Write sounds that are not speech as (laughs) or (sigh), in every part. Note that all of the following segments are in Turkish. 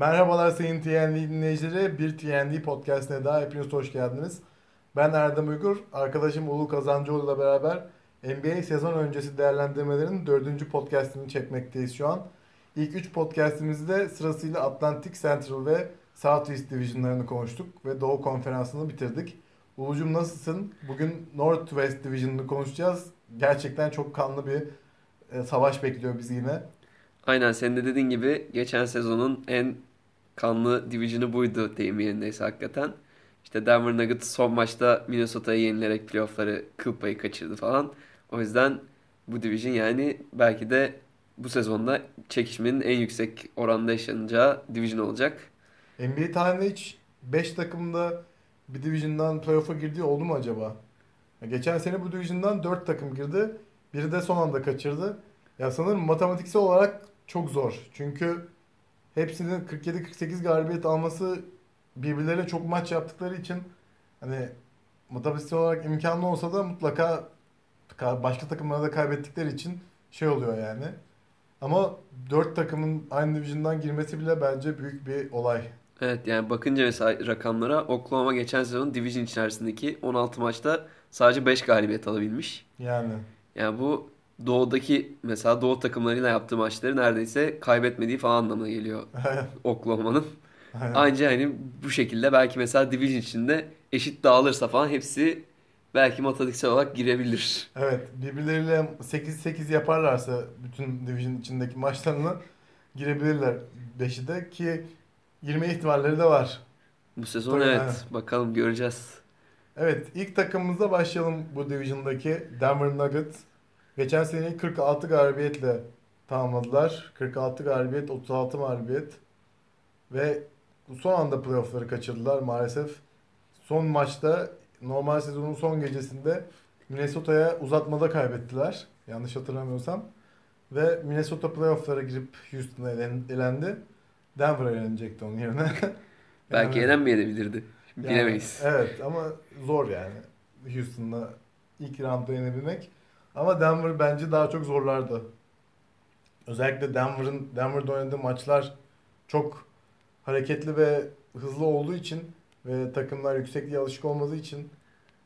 Merhabalar sayın TND dinleyicileri. Bir TND podcastine daha hepiniz hoş geldiniz. Ben Erdem Uygur, arkadaşım Ulu Kazancıoğlu ile beraber NBA sezon öncesi değerlendirmelerinin dördüncü podcastini çekmekteyiz şu an. İlk üç podcastimizde sırasıyla Atlantic Central ve Southeast Division'larını konuştuk ve Doğu Konferansı'nı bitirdik. Ulucum nasılsın? Bugün Northwest Division'ını konuşacağız. Gerçekten çok kanlı bir e, savaş bekliyor bizi yine. Aynen senin de dediğin gibi geçen sezonun en kanlı division'ı buydu deyim yerindeyse hakikaten. İşte Denver Nuggets son maçta Minnesota'ya yenilerek playoff'ları kıl payı kaçırdı falan. O yüzden bu division yani belki de bu sezonda çekişmenin en yüksek oranda yaşanacağı division olacak. NBA tarihinde hiç 5 takımda bir division'dan playoff'a girdiği oldu mu acaba? Geçen sene bu division'dan 4 takım girdi. Biri de son anda kaçırdı. Ya sanırım matematiksel olarak çok zor. Çünkü hepsinin 47-48 galibiyet alması birbirleriyle çok maç yaptıkları için hani matematiksel olarak imkanlı olsa da mutlaka başka takımlara da kaybettikleri için şey oluyor yani. Ama 4 takımın aynı division'dan girmesi bile bence büyük bir olay. Evet yani bakınca mesela rakamlara Oklahoma geçen sezon division içerisindeki 16 maçta sadece 5 galibiyet alabilmiş. Yani. Yani bu doğudaki mesela doğu takımlarıyla yaptığı maçları neredeyse kaybetmediği falan anlamına geliyor Oklahoma'nın. Anca hani bu şekilde belki mesela division içinde eşit dağılırsa falan hepsi belki matematiksel olarak girebilir. Evet birbirleriyle 8-8 yaparlarsa bütün division içindeki maçlarını girebilirler 5'i de ki 20 ihtimalleri de var. Bu sezon Tabii evet yani. bakalım göreceğiz. Evet ilk takımımızda başlayalım bu division'daki Denver Nuggets. Geçen seneyi 46 galibiyetle tamamladılar. 46 galibiyet, 36 mağlubiyet. Ve son anda playoff'ları kaçırdılar maalesef. Son maçta normal sezonun son gecesinde Minnesota'ya uzatmada kaybettiler. Yanlış hatırlamıyorsam. Ve Minnesota playoff'lara girip Houston'a elendi. Denver elenecekti onun yerine. (laughs) Belki yani, elenmeyebilirdi. Bilemeyiz. Yani, evet ama zor yani. Houston'la ilk roundda yenebilmek. Ama Denver bence daha çok zorlardı. Özellikle Denver'ın Denver'da oynadığı maçlar çok hareketli ve hızlı olduğu için ve takımlar yüksekliğe alışık olmadığı için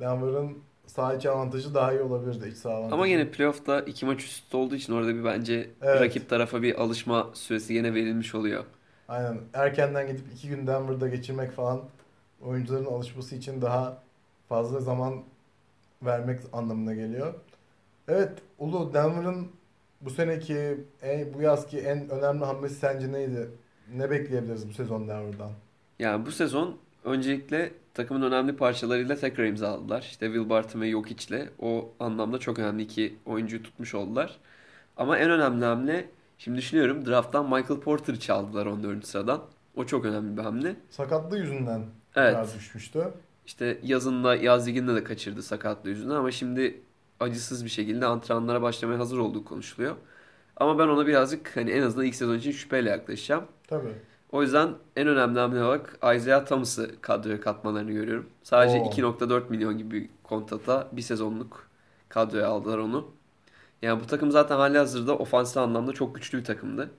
Denver'ın saha içi avantajı daha iyi olabilirdi iç saha avantajı. Ama yine playoff'ta iki maç üstü olduğu için orada bir bence evet. rakip tarafa bir alışma süresi yine verilmiş oluyor. Aynen. Erkenden gidip iki gün Denver'da geçirmek falan oyuncuların alışması için daha fazla zaman vermek anlamına geliyor. Evet Ulu Denver'ın bu seneki en, bu yazki en önemli hamlesi sence neydi? Ne bekleyebiliriz bu sezon Denver'dan? Yani bu sezon öncelikle takımın önemli parçalarıyla tekrar imzaladılar. İşte Will Barton ve Jokic'le o anlamda çok önemli iki oyuncuyu tutmuş oldular. Ama en önemli hamle şimdi düşünüyorum drafttan Michael Porter'ı çaldılar 14. sıradan. O çok önemli bir hamle. Sakatlığı yüzünden evet. biraz düşmüştü. İşte yazında yaz liginde de kaçırdı sakatlığı yüzünden ama şimdi acısız bir şekilde antrenmanlara başlamaya hazır olduğu konuşuluyor. Ama ben ona birazcık hani en azından ilk sezon için şüpheyle yaklaşacağım. Tabii. O yüzden en önemli hamle olarak Isaiah Thomas'ı kadroya katmalarını görüyorum. Sadece 2.4 milyon gibi bir kontrata bir sezonluk kadroya aldılar onu. Yani bu takım zaten hali hazırda ofansif anlamda çok güçlü bir takımdı.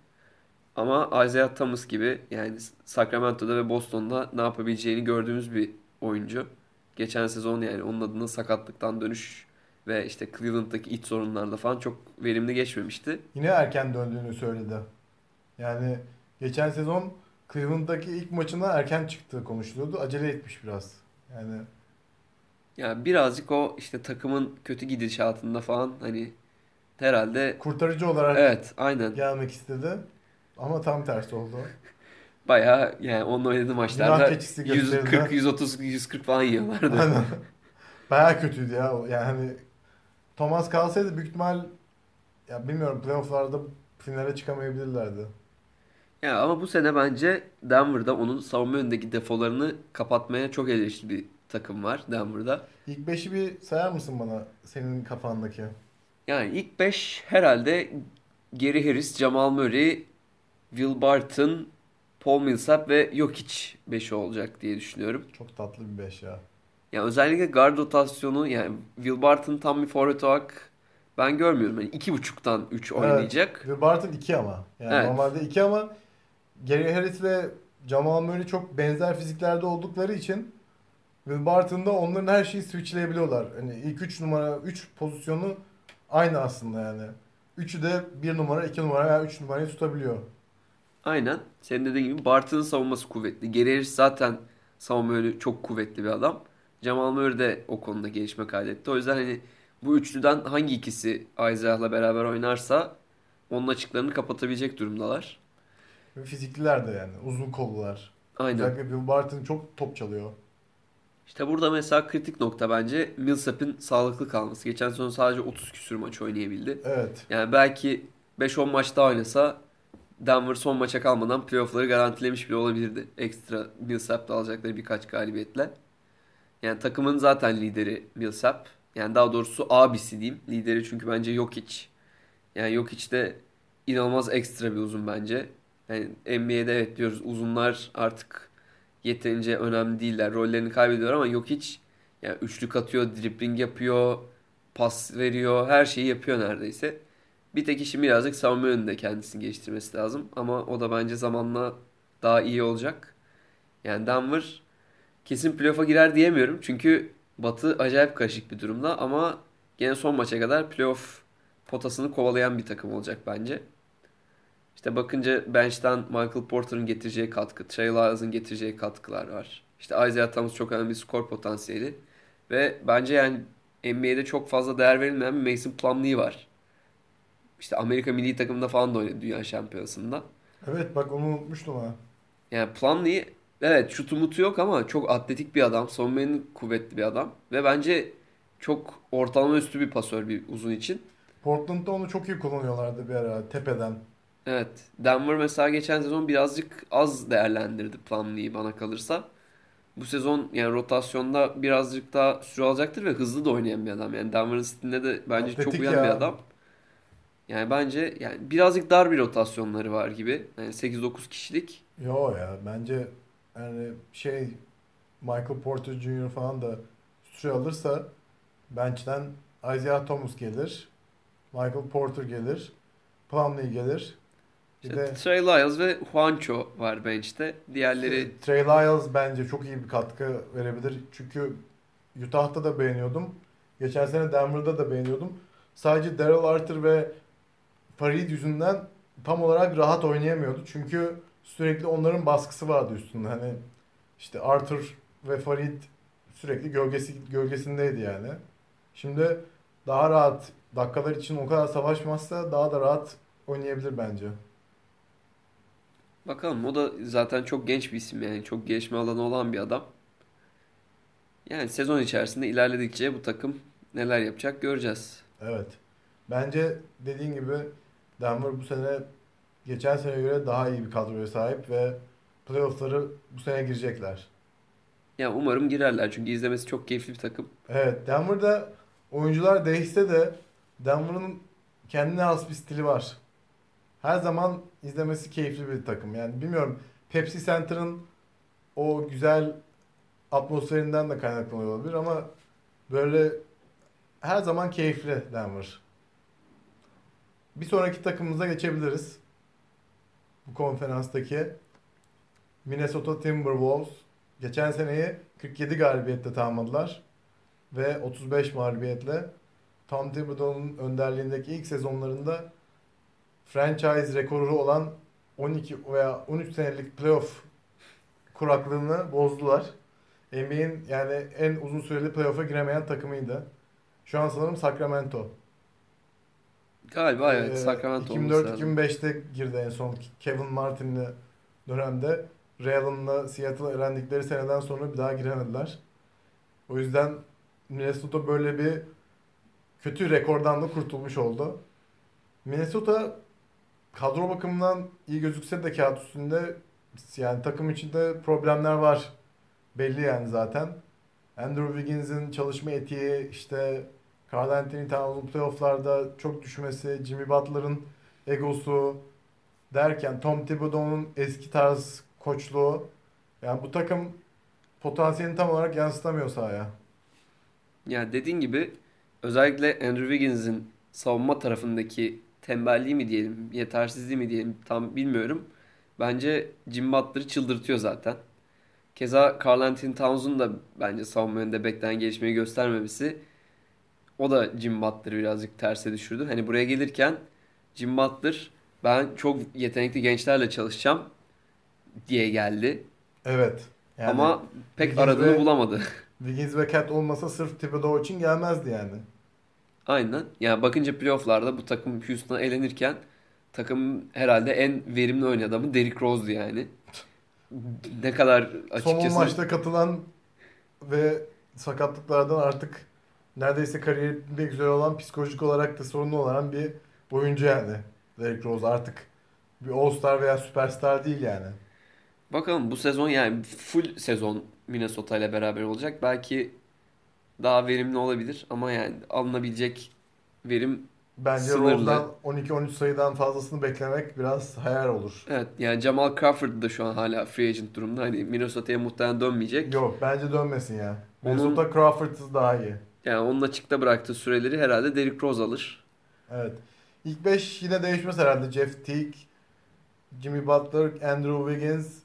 Ama Isaiah Thomas gibi yani Sacramento'da ve Boston'da ne yapabileceğini gördüğümüz bir oyuncu. Geçen sezon yani onun adına sakatlıktan dönüş ve işte Cleveland'daki iç sorunlarda falan çok verimli geçmemişti. Yine erken döndüğünü söyledi. Yani geçen sezon Cleveland'daki ilk maçına erken çıktığı konuşuluyordu. Acele etmiş biraz. Yani yani birazcık o işte takımın kötü gidişatında falan hani herhalde kurtarıcı olarak evet, aynen. gelmek istedi. Ama tam tersi oldu. (laughs) Baya yani onun oynadığı maçlarda 140, 130, 140 falan yiyorlardı. Aynen. Baya kötüydü ya. Yani Thomas kalsaydı büyük ihtimal ya bilmiyorum playofflarda finale çıkamayabilirlerdi. Ya ama bu sene bence Denver'da onun savunma önündeki defolarını kapatmaya çok elverişli bir takım var Denver'da. İlk 5'i bir sayar mısın bana senin kafandaki? Yani ilk 5 herhalde Gary Harris, Jamal Murray, Will Barton, Paul Millsap ve Jokic 5'i olacak diye düşünüyorum. Çok tatlı bir 5 ya. Yani özellikle guard rotasyonu yani Will Barton tam bir forvet olarak ben görmüyorum. Yani iki buçuktan 3 oynayacak. Will Barton 2 ama. Yani evet. normalde 2 ama Gary Harris ve Jamal Murray çok benzer fiziklerde oldukları için Will Barton'da onların her şeyi switchleyebiliyorlar. Hani ilk 3 numara 3 pozisyonu aynı aslında yani. Üçü de 1 numara, 2 numara veya 3 numarayı tutabiliyor. Aynen. Senin dediğin gibi Barton'ın savunması kuvvetli. Geri Harris zaten savunma yönü çok kuvvetli bir adam. Jamal Murray de o konuda gelişme kaydetti. O yüzden hani bu üçlüden hangi ikisi Isaiah'la beraber oynarsa onun açıklarını kapatabilecek durumdalar. Ve fizikliler de yani. Uzun kollular. Aynen. Özellikle Will Barton çok top çalıyor. İşte burada mesela kritik nokta bence Millsap'in sağlıklı kalması. Geçen sezon sadece 30 küsür maç oynayabildi. Evet. Yani belki 5-10 maç daha oynasa Denver son maça kalmadan playoff'ları garantilemiş bile olabilirdi. Ekstra Millsap'ta alacakları birkaç galibiyetle. Yani takımın zaten lideri Millsap. Yani daha doğrusu abisi diyeyim. Lideri çünkü bence Jokic. Yani Jokic de inanılmaz ekstra bir uzun bence. Yani NBA'de evet diyoruz uzunlar artık yeterince önemli değiller. Rollerini kaybediyor ama Jokic yani üçlük atıyor, dribbling yapıyor, pas veriyor, her şeyi yapıyor neredeyse. Bir tek işin birazcık savunma yönünde kendisini geliştirmesi lazım. Ama o da bence zamanla daha iyi olacak. Yani Denver kesin playoff'a girer diyemiyorum. Çünkü Batı acayip karışık bir durumda ama gene son maça kadar playoff potasını kovalayan bir takım olacak bence. İşte bakınca bench'ten Michael Porter'ın getireceği katkı, Trey Lyles'ın getireceği katkılar var. İşte Isaiah Thomas çok önemli bir skor potansiyeli. Ve bence yani NBA'de çok fazla değer verilmeyen bir Mason Plumlee var. İşte Amerika milli takımında falan da oynadı dünya şampiyonasında. Evet bak onu unutmuştum ha. Yani Plumlee evet şutu mutu yok ama çok atletik bir adam. Savunmanın kuvvetli bir adam. Ve bence çok ortalama üstü bir pasör bir uzun için. Portland'da onu çok iyi kullanıyorlardı bir ara tepeden. Evet. Denver mesela geçen sezon birazcık az değerlendirdi Plumlee'yi bana kalırsa. Bu sezon yani rotasyonda birazcık daha süre alacaktır ve hızlı da oynayan bir adam. Yani Denver'ın stiline de bence çok Atletik uyan ya. bir adam. Yani bence yani birazcık dar bir rotasyonları var gibi. Yani 8-9 kişilik. Yo ya bence yani şey Michael Porter Jr. falan da süre alırsa bench'ten Isaiah Thomas gelir. Michael Porter gelir. Plumlee gelir. Bir İşte de Trey Lyles ve Juancho var bench'te. Diğerleri Trey Lyles bence çok iyi bir katkı verebilir. Çünkü Utah'ta da beğeniyordum. Geçen sene Denver'da da beğeniyordum. Sadece Daryl Arthur ve Farid yüzünden tam olarak rahat oynayamıyordu. Çünkü sürekli onların baskısı vardı üstünde. Hani işte Arthur ve Farid sürekli gölgesi gölgesindeydi yani. Şimdi daha rahat dakikalar için o kadar savaşmazsa daha da rahat oynayabilir bence. bakalım o da zaten çok genç bir isim yani. Çok gelişme alanı olan bir adam. Yani sezon içerisinde ilerledikçe bu takım neler yapacak göreceğiz. Evet. Bence dediğin gibi Denver bu sene geçen seneye göre daha iyi bir kadroya sahip ve playoff'ları bu sene girecekler. Yani umarım girerler çünkü izlemesi çok keyifli bir takım. Evet, Denver'da oyuncular değişse de Denver'ın kendine has bir stili var. Her zaman izlemesi keyifli bir takım. Yani bilmiyorum Pepsi Center'ın o güzel atmosferinden de kaynaklanıyor olabilir ama böyle her zaman keyifli Denver. Bir sonraki takımımıza geçebiliriz. Bu konferanstaki Minnesota Timberwolves geçen seneyi 47 galibiyetle tamamladılar ve 35 mağlubiyetle Tom Thibodeau'nun önderliğindeki ilk sezonlarında franchise rekoru olan 12 veya 13 senelik playoff kuraklığını bozdular. NBA'in yani en uzun süreli playoff'a giremeyen takımıydı. Şu an sanırım Sacramento. Galiba evet Ee, Sacramento olması lazım. 2004-2005'te girdi en son Kevin Martin'li dönemde. Ray Allen'la Seattle elendikleri seneden sonra bir daha giremediler. O yüzden Minnesota böyle bir kötü rekordan da kurtulmuş oldu. Minnesota kadro bakımından iyi gözükse de kağıt üstünde yani takım içinde problemler var. Belli yani zaten. Andrew Wiggins'in çalışma etiği işte Carl Anthony Towns'un playofflarda çok düşmesi, Jimmy Butler'ın egosu derken Tom Thibodeau'nun eski tarz koçluğu yani bu takım potansiyelini tam olarak yansıtamıyor sahaya. Yani dediğin gibi özellikle Andrew Wiggins'in savunma tarafındaki tembelliği mi diyelim, yetersizliği mi diyelim tam bilmiyorum. Bence Jim Butler'ı çıldırtıyor zaten. Keza Karl Anthony Towns'un da bence savunma yönünde beklenen gelişmeyi göstermemesi o da Jim Butler'ı birazcık terse düşürdü. Hani buraya gelirken Jim Butler ben çok yetenekli gençlerle çalışacağım diye geldi. Evet. Yani Ama pek Wiggins aradığını ve- bulamadı. (laughs) Wiggins ve Cat olmasa sırf Thibodeau için gelmezdi yani. Aynen. Yani bakınca playofflarda bu takım Houston'a elenirken takım herhalde en verimli oynayan adamı Derrick Rose'du yani. Ne kadar Son açıkçası maçta katılan ve sakatlıklardan artık neredeyse kariyeri bitmek üzere olan psikolojik olarak da sorunlu olan bir oyuncu yani. Derrick Rose artık bir All-Star veya Superstar değil yani. Bakalım bu sezon yani full sezon Minnesota ile beraber olacak. Belki daha verimli olabilir ama yani alınabilecek verim Bence Sınırlı. Rose'dan 12-13 sayıdan fazlasını beklemek biraz hayal olur. evet yani Jamal Crawford da şu an hala free agent durumda. Hani Minnesota'ya muhtemelen dönmeyecek. Yok bence dönmesin ya. Onun- Minnesota Crawford'sız daha iyi. Yani onun açıkta bıraktığı süreleri herhalde Derrick Rose alır. Evet. İlk 5 yine değişmez herhalde. Jeff Teague, Jimmy Butler, Andrew Wiggins,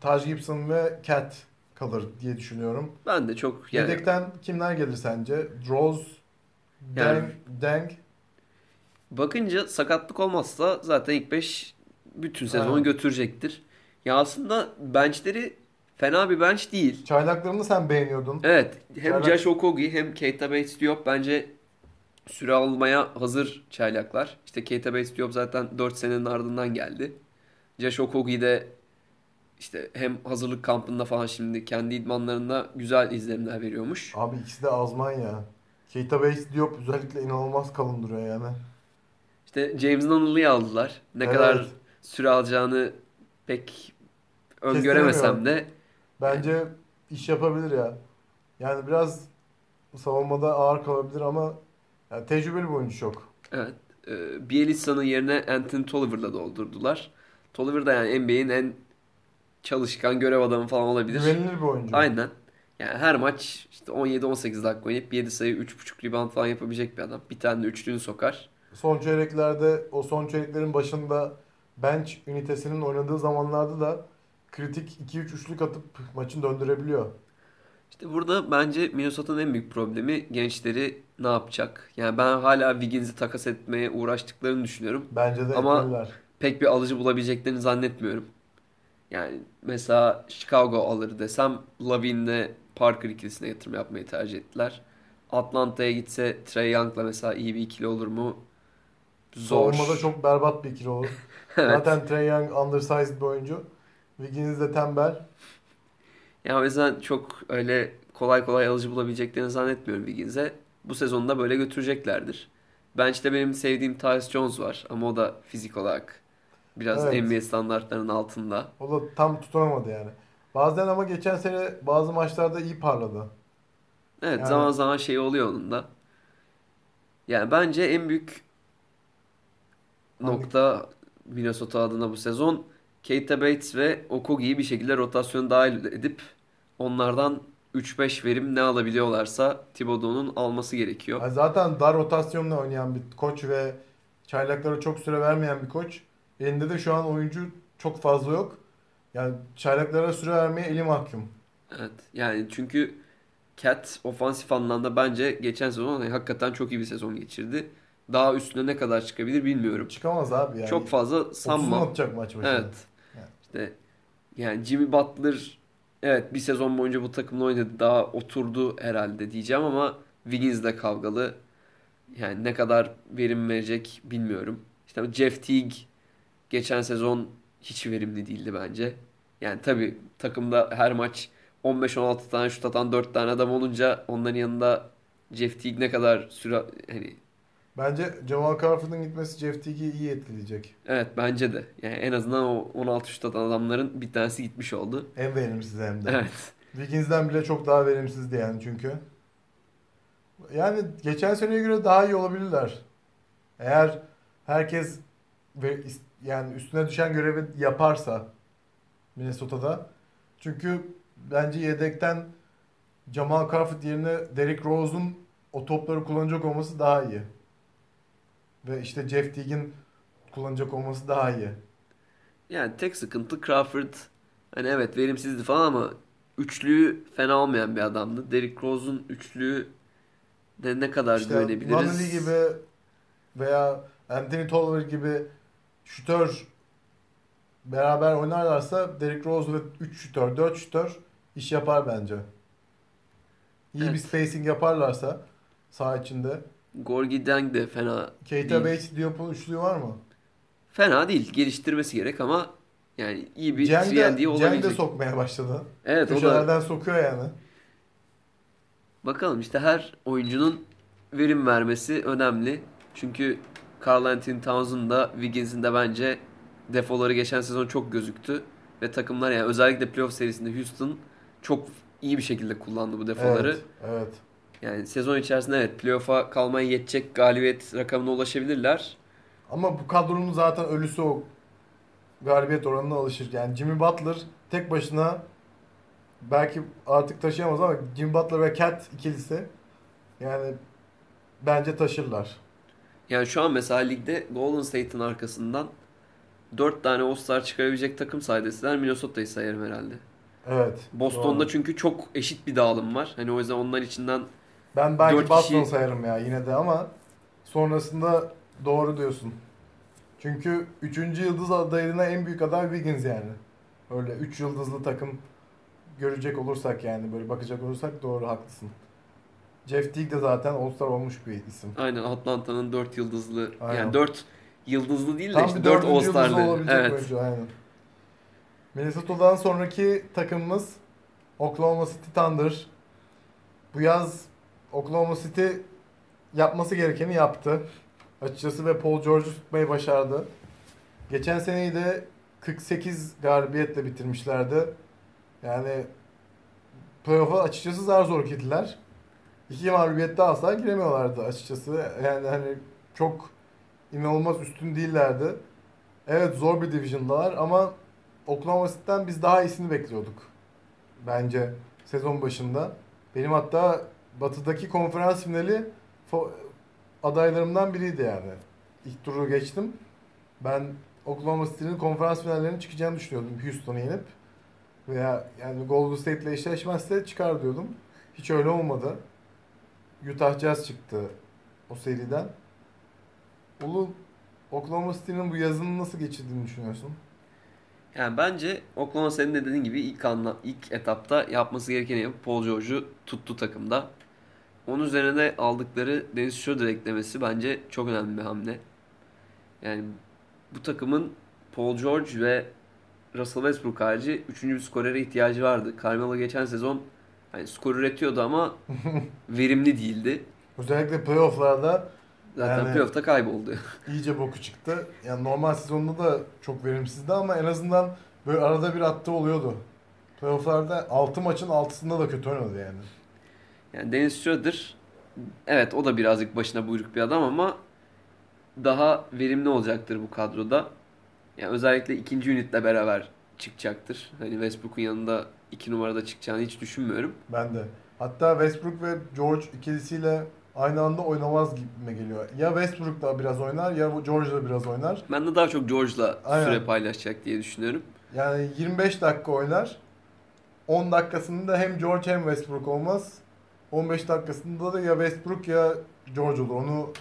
Taj Gibson ve Cat kalır diye düşünüyorum. Ben de çok yani Yedekten kimler gelir sence? Rose, Yani- Deng, Deng. bakınca sakatlık olmazsa zaten ilk 5 bütün sezonu Evet. götürecektir. Ya aslında benchleri fena bir bench değil. Çaylaklarını sen beğeniyordun. Evet. Hem Çaylak- Josh Okogie hem Keita Bates Diop bence süre almaya hazır çaylaklar. İşte Keita Bates Diop zaten 4 senenin ardından geldi. Josh Okogie de işte hem hazırlık kampında falan şimdi kendi idmanlarında güzel izlenimler veriyormuş. Abi ikisi de azman ya. Keita Bates Diop özellikle inanılmaz kalın duruyor yani. İşte James Nunnally'ı aldılar. Ne Evet. kadar süre alacağını pek öngöremesem de Bence iş yapabilir ya. Yani biraz savunmada ağır kalabilir ama yani tecrübeli bir oyuncu çok. Evet. E, Bielitsa'nın yerine Anthony Tolliver'la doldurdular. Tolliver da yani NBA'in en çalışkan görev adamı falan olabilir. Güvenilir bir oyuncu. Aynen. Yani her maç işte 17-18 dakika oynayıp 7 sayı 3.5 rebound falan yapabilecek bir adam. Bir tane de üçlüğünü sokar. Son çeyreklerde o son çeyreklerin başında bench ünitesinin oynadığı zamanlarda da kritik 2-3 üçlük atıp maçın döndürebiliyor. İşte burada bence Minnesota'nın en büyük problemi gençleri ne yapacak? Yani ben hala Wiggins'i takas etmeye uğraştıklarını düşünüyorum. Bence de Ama- etmeliler. Pek bir alıcı bulabileceklerini zannetmiyorum. Yani mesela Chicago alır desem Lavin'le Parker ikilisine yatırım yapmayı tercih ettiler. Atlanta'ya gitse Trey Young'la mesela iyi bir ikili olur mu? Zor. Savunmada çok berbat bir ikili olur. (laughs) Evet. Zaten Trae Young undersized bir oyuncu. Wiggins de tembel. Yani o yüzden çok öyle kolay kolay alıcı bulabileceklerini zannetmiyorum Wiggins'e. Bu sezonda böyle götüreceklerdir. Bench'te benim sevdiğim Tyus Jones var ama o da fizik olarak biraz Evet. NBA standartlarının altında. O da tam tutunamadı yani. Bazen ama geçen sene bazı maçlarda iyi parladı. Evet Yani- zaman zaman şey oluyor onun da. Yani bence en büyük Hangi- nokta Minnesota adına bu sezon Keita Bates ve Okogi'yi bir şekilde rotasyona dahil edip onlardan 3-5 verim ne alabiliyorlarsa Thibodeau'nun alması gerekiyor. Yani zaten dar rotasyonla oynayan bir koç ve çaylaklara çok süre vermeyen bir koç. Elinde de şu an oyuncu çok fazla yok. Yani çaylaklara süre vermeye eli mahkum. Evet. Yani çünkü Cat ofansif anlamda bence geçen sezon hani hakikaten çok iyi bir sezon geçirdi. Daha üstüne ne kadar çıkabilir bilmiyorum. Çıkamaz abi yani. Çok fazla 30'unu sanmam. atacak maç başına. Evet. İşte yani Jimmy Butler evet bir sezon boyunca bu takımla oynadı. Daha oturdu herhalde diyeceğim ama Wiggins'le kavgalı. Yani ne kadar verim verecek bilmiyorum. İşte Jeff Teague geçen sezon hiç verimli değildi bence. Yani tabii takımda her maç 15-16 tane şut atan 4 tane adam olunca onların yanında Jeff Teague ne kadar süre hani Bence Jamal Crawford'un gitmesi Jeff Teague'i iyi etkileyecek. evet bence de. Yani en azından o 16 şut atan adamların bir tanesi gitmiş oldu. En verimsiz hem de. Evet. Wiggins'den bile çok daha verimsizdi yani çünkü. Yani geçen seneye göre daha iyi olabilirler. Eğer herkes ve yani üstüne düşen görevi yaparsa Minnesota'da. Çünkü bence yedekten Jamal Crawford yerine Derrick Rose'un o topları kullanacak olması daha iyi. Ve işte Jeff Teague'in kullanacak olması daha iyi. Yani tek sıkıntı Crawford hani evet verimsizdi falan ama üçlüğü fena olmayan bir adamdı. Derrick Rose'un üçlüğü de ne kadar İşte güvenebiliriz? Nunley gibi veya Anthony Tolliver gibi şütör beraber oynarlarsa Derrick Rose ve 3 şütör, 4 şütör iş yapar bence. İyi bir Evet. spacing yaparlarsa saha içinde. Gorgie Deng de fena Keita. Bates Diop'un üçlüğü var mı? Fena değil. Geliştirmesi gerek ama yani iyi bir Ceng 3 de, D Ceng de olabilecek. sokmaya başladı. Evet o da Köşelerden sokuyor yani. Bakalım işte her oyuncunun verim vermesi önemli. Çünkü Karl Anthony Towns'un da Wiggins'in de bence defoları geçen sezon çok gözüktü. Ve takımlar yani özellikle playoff serisinde Houston çok iyi bir şekilde kullandı bu defoları. Evet, evet. Yani sezon içerisinde evet playoff'a kalmaya yetecek galibiyet rakamına ulaşabilirler. Ama bu kadronun zaten ölüsü o galibiyet oranına alışır. Yani Jimmy Butler tek başına belki artık taşıyamaz ama Jimmy Butler ve Cat ikilisi yani bence taşırlar. Yani şu an mesela ligde Golden State'in arkasından 4 tane All-Star çıkarabilecek takım saydeseler Minnesota'yı sayarım herhalde. Evet. Boston'da doğru. çünkü çok eşit bir dağılım var. Hani o yüzden onlar içinden ben belki dört Boston kişi- sayarım ya yine de ama sonrasında doğru diyorsun. Çünkü 3. yıldız adayına en büyük aday Wiggins yani. Öyle 3 yıldızlı takım görecek olursak yani böyle bakacak olursak doğru haklısın. Jeff Teague de zaten All-Star olmuş bir isim. aynen Atlanta'nın 4 yıldızlı Aynen. yani 4 yıldızlı değil de Tam işte bir 4 dördüncü yıldızı All-Star'lı. olabilecek Evet. oyuncu aynen. Minnesota'dan sonraki takımımız Oklahoma City Thunder. Bu yaz Oklahoma City yapması gerekeni yaptı. Açıkçası ve Paul George'u tutmayı başardı. Geçen seneyi de 48 galibiyetle bitirmişlerdi. Yani playoff'a açıkçası zar zor girdiler. İki mağlubiyette asla giremiyorlardı açıkçası. Yani hani çok inanılmaz üstün değillerdi. Evet zor bir division'dalar ama Oklahoma City'den biz daha iyisini bekliyorduk. Bence sezon başında. Benim hatta batıdaki konferans finali adaylarımdan biriydi yani. İlk turu geçtim. Ben Oklahoma City'nin konferans finallerine çıkacağını düşünüyordum Houston'u yenip. Veya yani Golden State ile eşleşmezse çıkar diyordum. Hiç öyle olmadı. Utah Jazz çıktı o seriden. Ulu Oklahoma City'nin bu yazını nasıl geçirdiğini düşünüyorsun? Yani bence Oklahoma senin de dediğin gibi ilk anla, ilk etapta yapması gerekeni yapıp Paul George'u tuttu takımda. Onun üzerine de aldıkları Dennis Schroeder eklemesi bence çok önemli bir hamle. Yani bu takımın Paul George ve Russell Westbrook harici üçüncü bir skorere ihtiyacı vardı. Carmelo geçen sezon hani skor üretiyordu ama (laughs) verimli değildi. Özellikle playoff'larda Zaten Yani- playoff'ta kayboldu. iyice boku çıktı. Yani normal sezonda da çok verimsizdi ama en azından böyle arada bir attığı oluyordu. Playoff'larda 6 maçın 6'sında da kötü oynadı yani. Yani Dennis Schroeder evet o da birazcık başına buyruk bir adam ama daha verimli olacaktır bu kadroda. Yani özellikle ikinci ünitle beraber çıkacaktır. Hani Westbrook'un yanında iki numarada çıkacağını hiç düşünmüyorum. Ben de. Hatta Westbrook ve George ikilisiyle aynı anda oynamaz gibime geliyor. Ya Westbrook da biraz oynar ya George da biraz oynar. Ben de daha çok George'la Aynen. süre paylaşacak diye düşünüyorum. Yani 25 dakika oynar. 10 dakikasında hem George hem Westbrook olmaz. 15 dakikasında da ya Westbrook ya George olur. Onu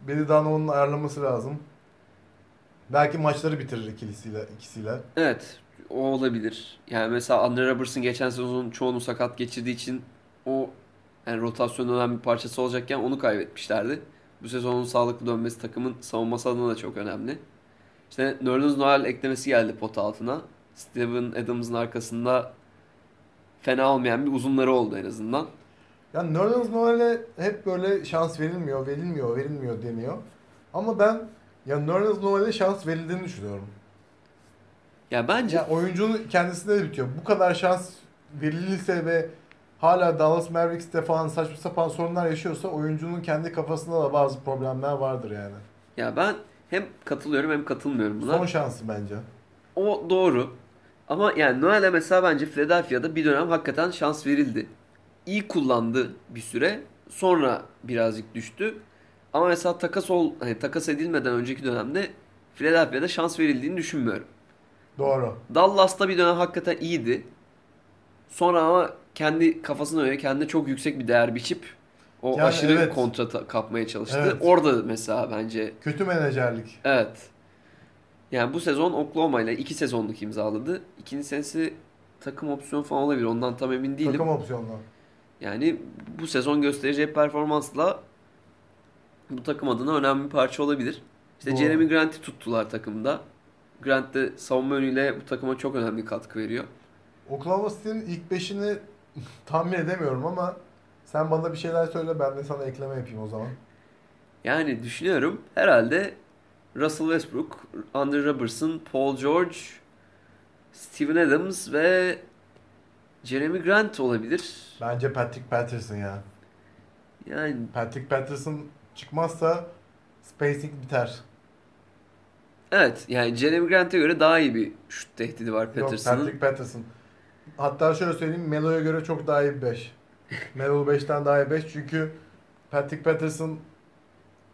Billy Donovan'ın ayarlaması lazım. Belki maçları bitirir ikilisiyle, ikisiyle. Evet o olabilir. Yani mesela Andre Robertson geçen sezonun çoğunu sakat geçirdiği için o yani rotasyonun önemli bir parçası olacakken onu kaybetmişlerdi. Bu sezonun sağlıklı dönmesi takımın savunması adına da çok önemli. İşte Nerlens Noel eklemesi geldi pot altına. Steven Adams'ın arkasında fena olmayan bir uzunları oldu en azından. Yani Nerlens Noel'e hep böyle şans verilmiyor, verilmiyor, verilmiyor deniyor. Ama ben ya Nerlens Noel'e şans verildiğini düşünüyorum. Ya bence Ya oyuncunun kendisinde de bitiyor. Bu kadar şans verilirse ve hala Dallas Mavericks'te falan saçma sapan sorunlar yaşıyorsa oyuncunun kendi kafasında da bazı problemler vardır yani. ya ben hem katılıyorum hem katılmıyorum buna. Son şansı bence. O doğru. Ama yani Noel'e mesela bence Philadelphia'da bir dönem hakikaten şans verildi. İyi kullandı bir süre. Sonra birazcık düştü. Ama mesela takas ol hani takas edilmeden önceki dönemde Philadelphia'da şans verildiğini düşünmüyorum. Doğru. Dallas'ta bir dönem hakikaten iyiydi. Sonra ama kendi kafasına göre kendine çok yüksek bir değer biçip o Yani aşırı evet. kontrat kapmaya çalıştı. Evet. Orada mesela bence Kötü menajerlik. evet. Yani bu sezon Oklahoma ile iki sezonluk imzaladı. İkinci senesi takım opsiyon falan olabilir. Ondan tam emin değilim. Takım opsiyonlu. Yani bu sezon göstereceği performansla bu takım adına önemli bir parça olabilir. İşte Doğru. Jeremy Grant'i tuttular takımda. Grant de savunma yönüyle bu takıma çok önemli katkı veriyor. Oklahoma City'nin ilk beşini (laughs) tahmin edemiyorum ama sen bana bir şeyler söyle ben de sana ekleme yapayım o zaman. Yani düşünüyorum herhalde Russell Westbrook, Andre Robertson, Paul George, Steven Adams ve Jeremy Grant olabilir. Bence Patrick Patterson ya. Yani Patrick Patterson çıkmazsa spacing biter. evet yani Jeremy Grant'e göre daha iyi bir şut tehdidi var Yok Patterson'ın. Patrick Patterson. Hatta şöyle söyleyeyim Melo'ya göre çok daha iyi bir 5. (laughs) Melo 5'ten daha iyi 5 çünkü Patrick Patterson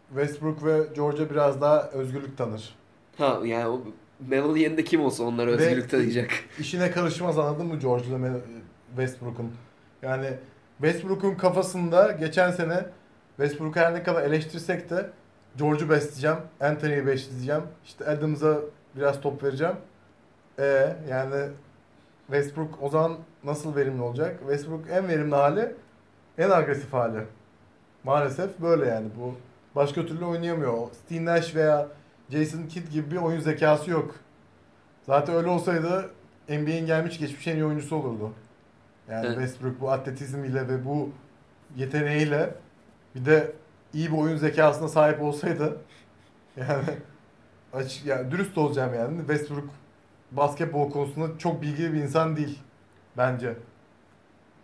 Westbrook ve George'a biraz daha özgürlük tanır. Ha yani o Melo'nun yerinde kim olsa onlara Ve- özgürlük tanıyacak. İşine karışmaz anladın mı George'la Westbrook'un? Yani Westbrook'un kafasında geçen sene Westbrook'u her ne kadar eleştirsek de George'u besleyeceğim, Anthony'yi besleyeceğim, işte Adams'a biraz top vereceğim. E yani Westbrook o zaman nasıl verimli olacak? Westbrook en verimli hali, en agresif hali. Maalesef böyle yani bu. Başka türlü oynayamıyor. Steve Nash veya Jason Kidd gibi bir oyun zekası yok. Zaten öyle olsaydı NBA'in gelmiş geçmiş en iyi oyuncusu olurdu. Yani Evet. Westbrook bu atletizmiyle ve bu yeteneğiyle bir de iyi bir oyun zekasına sahip olsaydı yani açık yani dürüst olacağım yani Westbrook basketbol konusunda çok bilgili bir insan değil bence.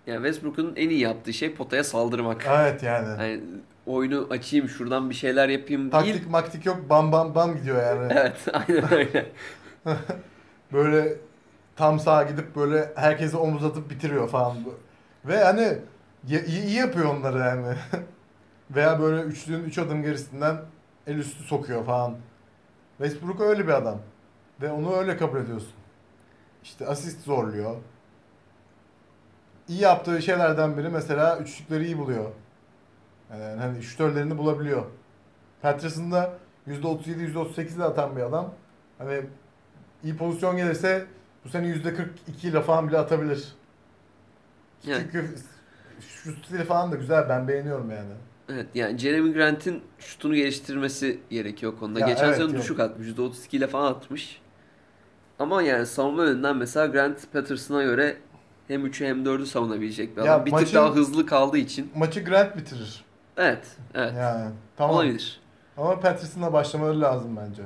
Yani Westbrook'un en iyi yaptığı şey potaya saldırmak. Evet yani. Yani oyunu açayım şuradan bir şeyler yapayım değil. Taktik maktik yok bam bam bam gidiyor yani. Evet (laughs) aynen öyle. Böyle tam sağa gidip böyle herkese omuz atıp bitiriyor falan. Ve hani iyi, iyi yapıyor onları yani. (laughs) Veya böyle üçlünün üç adım gerisinden el üstü sokuyor falan. Westbrook öyle bir adam. Ve onu öyle kabul ediyorsun. İşte asist zorluyor. İyi yaptığı şeylerden biri mesela üçlükleri iyi buluyor. Yani hani şütörlerini bulabiliyor. Patterson da %37 %38 de atan bir adam. Hani iyi pozisyon gelirse bu sene %42 ile falan bile atabilir. Yani, Çünkü şut stili falan da güzel ben beğeniyorum yani. evet, yani Jeremy Grant'in şutunu geliştirmesi gerekiyor konuda. Ya Geçen evet, sezon yok. düşük atmış. %32 ile falan atmış. Ama yani savunma yönünden mesela Grant Patterson'a göre hem 3'ü hem 4'ü savunabilecek bir Ya adam. Bir tık maçın- daha hızlı kaldığı için. Maçı Grant bitirir. Evet, evet. Yani tamam. Olabilir. Ama Patterson'la başlamaları lazım bence.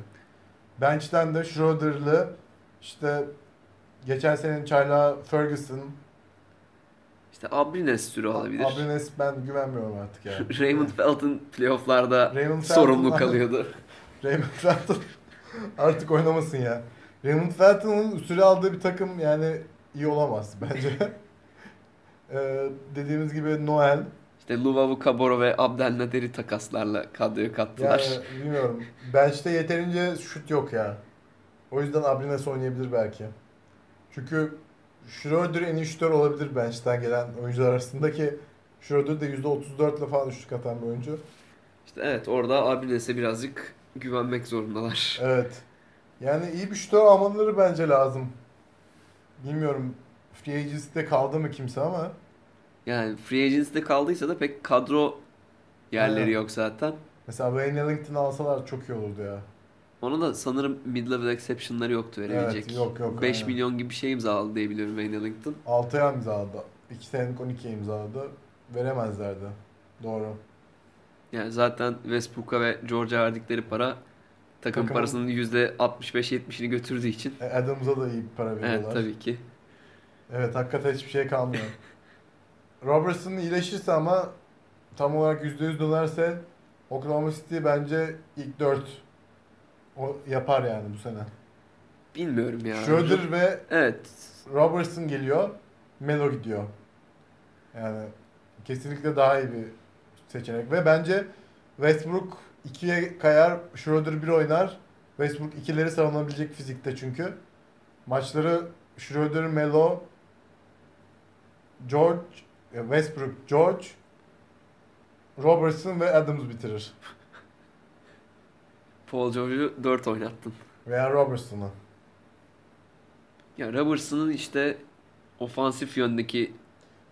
Bench'ten de Schroeder'lı işte geçen senenin çaylağı Ferguson, İşte Abrines türü olabilir. Abrines ben güvenmiyorum artık (laughs) yani. Raymond Felton playofflarda Raymond sorumlu (laughs) kalıyordu. Raymond Felton (laughs) artık oynamasın ya. Raymond Felton'un süre aldığı bir takım yani iyi olamaz bence. Ee, dediğimiz gibi Noel. İşte Luvavu Kaboro ve Abdelnader'i takaslarla kadroya kattılar. Yani bilmiyorum. Bench'te yeterince şut yok ya. O yüzden Abrines oynayabilir belki. Çünkü Schroeder en iyi şutör olabilir bench'ten gelen oyuncular arasında ki Schroeder de %34 ile falan üçlük atan bir oyuncu. İşte evet orada Abrines'e birazcık güvenmek zorundalar. (laughs) Evet. Yani iyi bir şutör almaları bence lazım. Bilmiyorum Free Agency'de kaldı mı kimse ama Yani Free Agency'de kaldıysa da pek kadro yerleri Aynen. yok zaten. mesela Wayne Ellington alsalar çok iyi olurdu ya. Ona da sanırım mid-level exception'ları yoktu verebilecek. Evet, yok, yok, 5 aynen. milyon gibi bir şey imzaladı diye biliyorum Wayne Ellington. 6 ay imzaladı. 2 senelik 12 imzaladı. Veremezlerdi. Doğru. Yani zaten Westbrook'a ve George'a verdikleri para takım Takımın- parasının %65-70'ini götürdüğü için. E, Adams'a da iyi bir para veriyorlar. Evet tabii ki. Evet hakikaten hiçbir şey kalmıyor. Robertson iyileşirse ama tam olarak %100 dönerse Oklahoma City bence ilk 4 o yapar yani bu sene. Bilmiyorum ya. Schroeder ve Evet. Robertson geliyor. Melo gidiyor. Yani kesinlikle daha iyi bir seçenek ve bence Westbrook 2'ye kayar, Schroeder 1 oynar. Westbrook ikileri savunabilecek fizikte çünkü. Maçları Schroeder, Melo, George, e, Westbrook, George, Robertson ve Adams bitirir. Paul George'u 4 oynattın. Veya Robertson'ı. Ya Robertson'ın işte ofansif yöndeki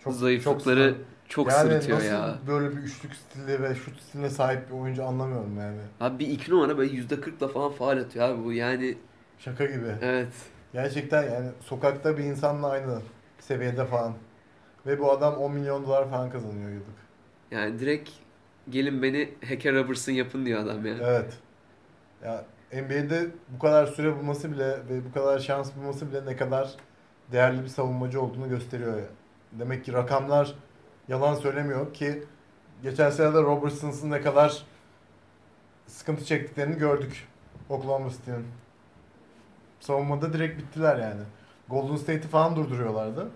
Çok, zayıflıkları çok, çok, yani sırıtıyor nasıl ya. böyle bir üçlük stili ve şut stiline sahip bir oyuncu anlamıyorum yani. Abi bir iki numara böyle %40'la falan faal atıyor abi bu yani Şaka gibi. evet. Gerçekten yani sokakta bir insanla aynı seviyede falan. Ve bu adam 10 milyon dolar falan kazanıyor yıllık. Yani direkt gelin beni Hacker Robertson yapın diyor adam ya. Evet. Ya NBA'de bu kadar süre bulması bile ve bu kadar şans bulması bile ne kadar değerli bir savunmacı olduğunu gösteriyor. ya. Demek ki rakamlar yalan söylemiyor ki geçen sene de Robertson'ın ne kadar sıkıntı çektiklerini gördük Oklahoma City'nin. Savunmada direkt bittiler yani. Golden State'i falan durduruyorlardı.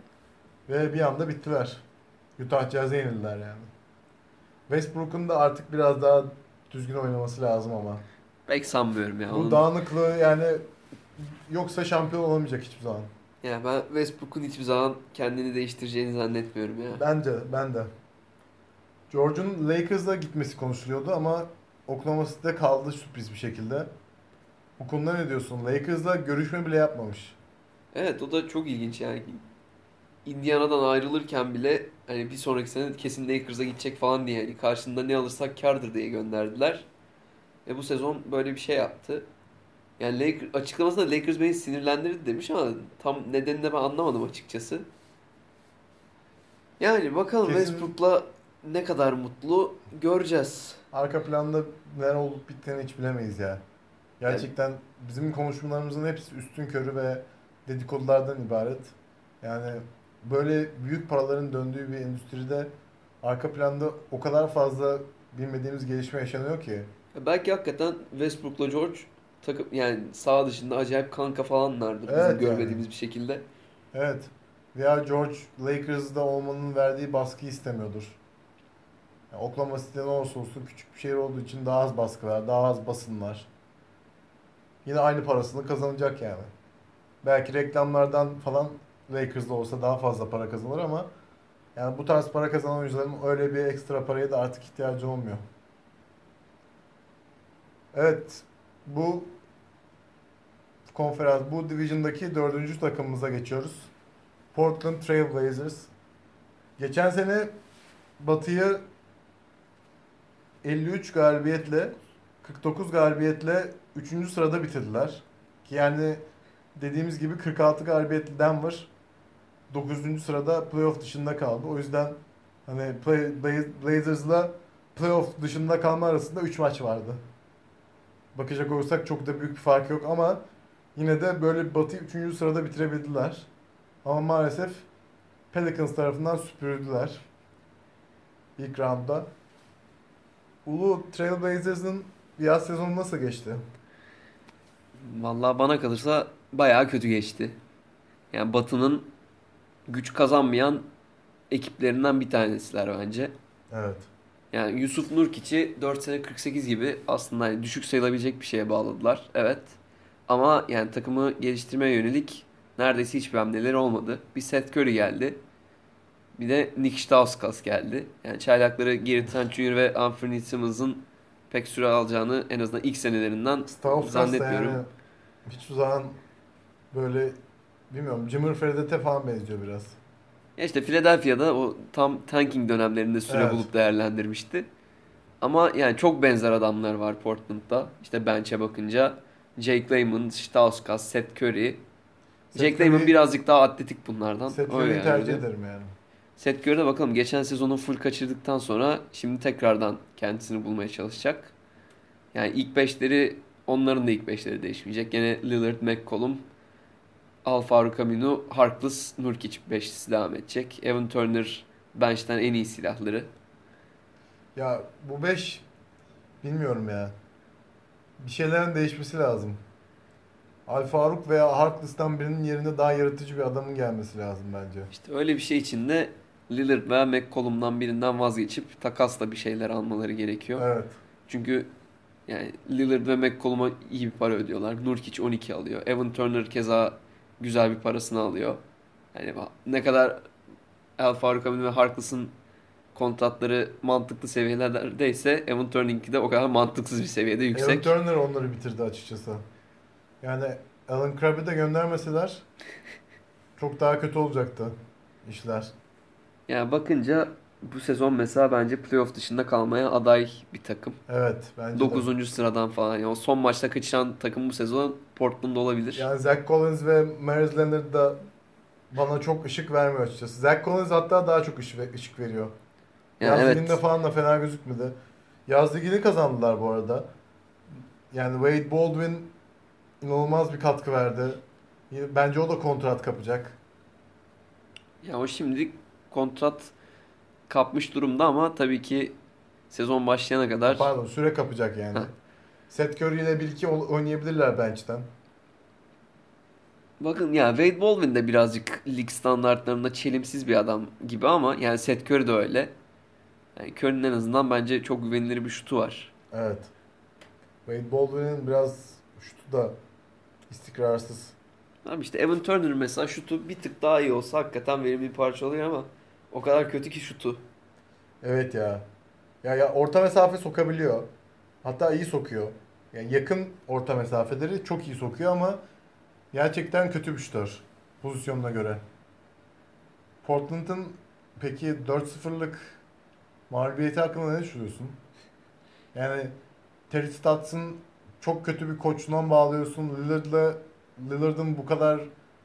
Ve bir anda bittiler. Utah Jazz'e yenildiler yani. Westbrook'un da artık biraz daha düzgün oynaması lazım ama. Pek sanmıyorum ya. Bu Onun, dağınıklığı yani yoksa şampiyon olamayacak hiçbir zaman. ya ben Westbrook'un hiçbir zaman kendini değiştireceğini zannetmiyorum ya. Bence, ben de. George'un Lakers'a gitmesi konuşuluyordu ama Oklahoma City'de kaldı sürpriz bir şekilde. Bu konuda ne diyorsun? Lakers'la görüşme bile yapmamış. Evet o da çok ilginç yani. Indiana'dan ayrılırken bile hani bir sonraki sene kesin Lakers'a gidecek falan diye hani karşında ne alırsak kardır diye gönderdiler. Ve bu sezon böyle bir şey yaptı. Yani Lakers, açıklamasında Lakers beni sinirlendirdi demiş ama tam nedenini de ben anlamadım açıkçası. Yani bakalım Kesin- Westbrook'la ne kadar mutlu göreceğiz. Arka planda neler olup bittiğini hiç bilemeyiz ya. Gerçekten bizim konuşmalarımızın hepsi üstün körü ve dedikodulardan ibaret. Yani böyle büyük paraların döndüğü bir endüstride arka planda o kadar fazla bilmediğimiz gelişme yaşanıyor ki. Belki hakikaten Westbrook'la George takım yani sağ dışında acayip kanka falanlardır bizim Evet görmediğimiz bir şekilde. Evet. Veya George Lakers'da olmanın verdiği baskıyı istemiyordur. Yani Oklahoma City'de ne olursa olsun küçük bir şehir olduğu için daha az baskı var, daha az basın var. Yine aynı parasını kazanacak yani. Belki reklamlardan falan Lakers'da olsa daha fazla para kazanır ama yani bu tarz para kazanan oyuncuların öyle bir ekstra paraya da artık ihtiyacı olmuyor. Evet, bu konferans, bu division'daki dördüncü takımımıza geçiyoruz. Portland Trail Blazers. Geçen sene Batı'yı 53 galibiyetle 49 galibiyetle 3. sırada bitirdiler. Ki yani dediğimiz gibi 46 galibiyetli Denver 9. sırada playoff dışında kaldı. O yüzden hani Blazers'la playoff dışında kalma arasında 3 maç vardı. Bakacak olursak çok da büyük bir fark yok ama yine de böyle Batı 3. sırada bitirebildiler. Ama maalesef Pelicans tarafından süpürüldüler. İlk roundda. Ulu Trailblazers'ın yaz sezonu nasıl geçti? Vallahi bana kalırsa bayağı kötü geçti. Yani Batı'nın güç kazanmayan ekiplerinden bir tanesiler bence. Evet. Yani Yusuf Nurkic'i 4 sene 48 gibi aslında hani düşük sayılabilecek bir şeye bağladılar. Evet. Ama yani takımı geliştirmeye yönelik neredeyse hiçbir hamleleri olmadı. Bir Seth Curry geldi. Bir de Nick Stauskas geldi. Yani çaylakları Gary Trent Jr. ve Anthony Simmons'ın pek süre alacağını en azından ilk senelerinden Stauskas zannetmiyorum. yani hiçbir zaman böyle bilmiyorum Jimmer Fredette falan benziyor biraz. Ya işte Philadelphia'da o tam tanking dönemlerinde süre Evet. bulup değerlendirmişti. Ama yani çok benzer adamlar var Portland'da. İşte bench'e bakınca Jake Layman, Stauskas, Seth Curry. Seth Jake Layman birazcık daha atletik bunlardan. Seth Curry'i yani. tercih ederim yani. Seth Curry'e bakalım geçen sezonu full kaçırdıktan sonra şimdi tekrardan kendisini bulmaya çalışacak. Yani ilk beşleri onların da ilk beşleri değişmeyecek. Gene Lillard, McCollum, Al Farouk Aminu, Harkless, Nurkic beşlisi devam edecek. Evan Turner bench'ten en iyi silahları. Ya bu 5 bilmiyorum ya. Bir şeylerin değişmesi lazım. Al Faruk veya Harkless'tan birinin yerine daha yaratıcı bir adamın gelmesi lazım bence. İşte öyle bir şey için de Lillard veya McCollum'dan birinden vazgeçip takasla bir şeyler almaları gerekiyor. Evet. Çünkü yani Lillard ve McCollum'a iyi bir para ödüyorlar. Nurkic 12 alıyor. Evan Turner keza güzel bir parasını alıyor. Yani ne kadar El Faruk Amin ve Harkless'ın kontratları mantıklı seviyelerdeyse Evan Turning'ki de o kadar mantıksız bir seviyede yüksek. Evan Turner onları bitirdi açıkçası. Yani Alan Crabb'i de göndermeseler (laughs) çok daha kötü olacaktı işler. Yani bakınca bu sezon mesela bence playoff dışında kalmaya aday bir takım. Evet bence 9. de. sıradan falan. Yani o son maçta kaçıran takım bu sezon Portland olabilir. Yani Zach Collins ve Maris Leonard da bana çok ışık vermiyor açıkçası. Zach Collins hatta daha çok ışık, ışık veriyor. Yani Yaz evet. liginde falan da fena gözükmedi. Yaz ligini kazandılar bu arada. Yani Wade Baldwin inanılmaz bir katkı verdi. Bence o da kontrat kapacak. Ya o şimdilik kontrat kapmış durumda ama tabii ki sezon başlayana kadar Pardon süre kapacak yani. Heh. Seth Curry ile ol- oynayabilirler bench'ten. bakın ya Wade Baldwin de birazcık lig standartlarında çelimsiz bir adam gibi ama yani Seth Curry de öyle. Yani Curry'nin en azından bence çok güvenilir bir şutu var. Evet. Wade Baldwin'in biraz şutu da istikrarsız. Abi işte Evan Turner mesela şutu bir tık daha iyi olsa hakikaten verimli bir parça oluyor ama o kadar kötü ki şutu. Evet ya. Ya, ya orta mesafe sokabiliyor. Hatta iyi sokuyor. Yani yakın orta mesafeleri çok iyi sokuyor ama gerçekten kötü bir şutör pozisyonuna göre. Portland'ın peki 4-0'lık mağlubiyeti hakkında ne düşünüyorsun? Yani Terry Stotts'ın çok kötü bir koçluğundan bağlıyorsun. Lillard'la Lillard'ın bu kadar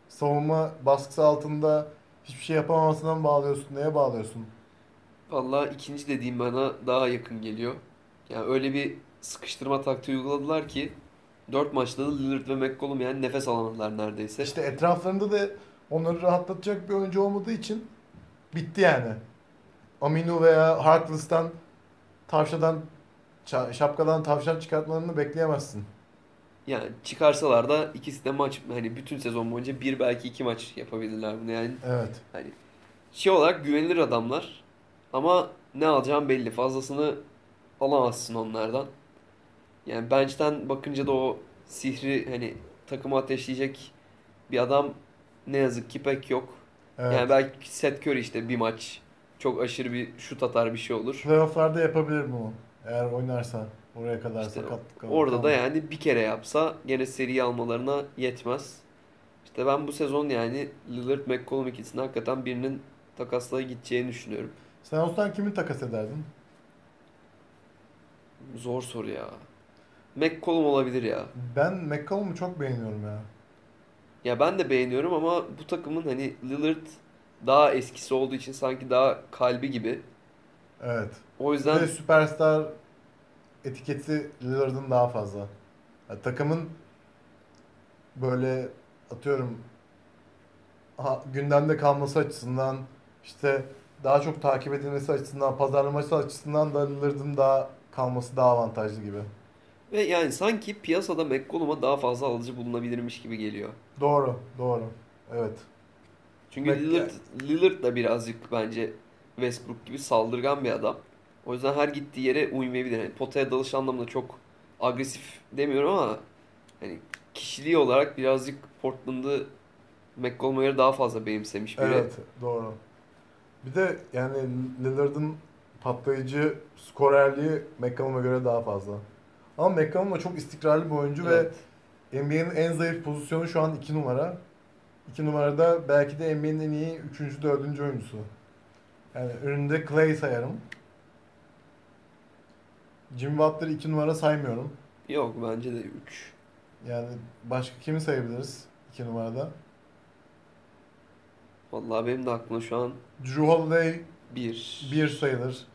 savunma baskısı altında hiçbir şey yapamamasından bağlıyorsun. Neye bağlıyorsun? Vallahi ikinci dediğim bana daha yakın geliyor. Yani öyle bir sıkıştırma taktiği uyguladılar ki 4 maçta da Lillard ve McCollum yani nefes alamadılar neredeyse. İşte etraflarında da onları rahatlatacak bir oyuncu olmadığı için bitti yani. Aminu veya Harkless'tan tavşadan şapkadan tavşan çıkartmalarını bekleyemezsin. Yani çıkarsalar da ikisi de maç hani bütün sezon boyunca bir belki iki maç yapabilirler bunu yani. Evet. Hani şey olarak güvenilir adamlar ama ne alacağım belli. Fazlasını alamazsın onlardan. Yani bench'ten bakınca da o sihri hani takımı ateşleyecek bir adam ne yazık ki pek yok. Evet. Yani belki Seth Curry işte bir maç çok aşırı bir şut atar bir şey olur. Playoff'larda yapabilir bunu. Eğer oynarsa oraya kadar İşte sakatlık kalır. Orada da yani bir kere yapsa gene seriyi almalarına yetmez. İşte ben bu sezon yani Lillard McCollum ikisini hakikaten birinin takasla gideceğini düşünüyorum. Sen olsan kimi takas ederdin? Zor soru ya. McCollum olabilir ya. Ben McCollum'u çok beğeniyorum ya. Ya ben de beğeniyorum ama bu takımın hani Lillard daha eskisi olduğu için sanki daha kalbi gibi. Evet. O yüzden de süperstar etiketi Lillard'ın daha fazla. Ya takımın böyle atıyorum ha, gündemde kalması açısından işte daha çok takip edilmesi açısından, pazarlaması açısından da Lillard'ın daha kalması daha avantajlı gibi. ve yani sanki piyasada McCollum'a daha fazla alıcı bulunabilirmiş gibi geliyor. Doğru, doğru. Evet. Çünkü Mac- Lillard, Lillard da birazcık bence Westbrook gibi saldırgan bir adam. O yüzden her gittiği yere uymayabilir. Yani potaya dalış anlamında çok agresif demiyorum ama hani kişiliği olarak birazcık Portland'ı McCollum'a daha fazla benimsemiş biri. Evet, doğru. Bir de yani Lillard'ın patlayıcı skorerliği McCollum'a göre daha fazla. Ama McCollum da çok istikrarlı bir oyuncu Evet. ve NBA'nin en zayıf pozisyonu şu an 2 numara. 2 numarada belki de NBA'nin en iyi 3. 4. oyuncusu. Yani önünde Clay sayarım. Jimmy Butler'ı 2 numara saymıyorum. Yok bence de 3. Yani başka kimi sayabiliriz 2 numarada? Vallahi benim de aklıma şu an Drew Holiday 1. 1 sayılır.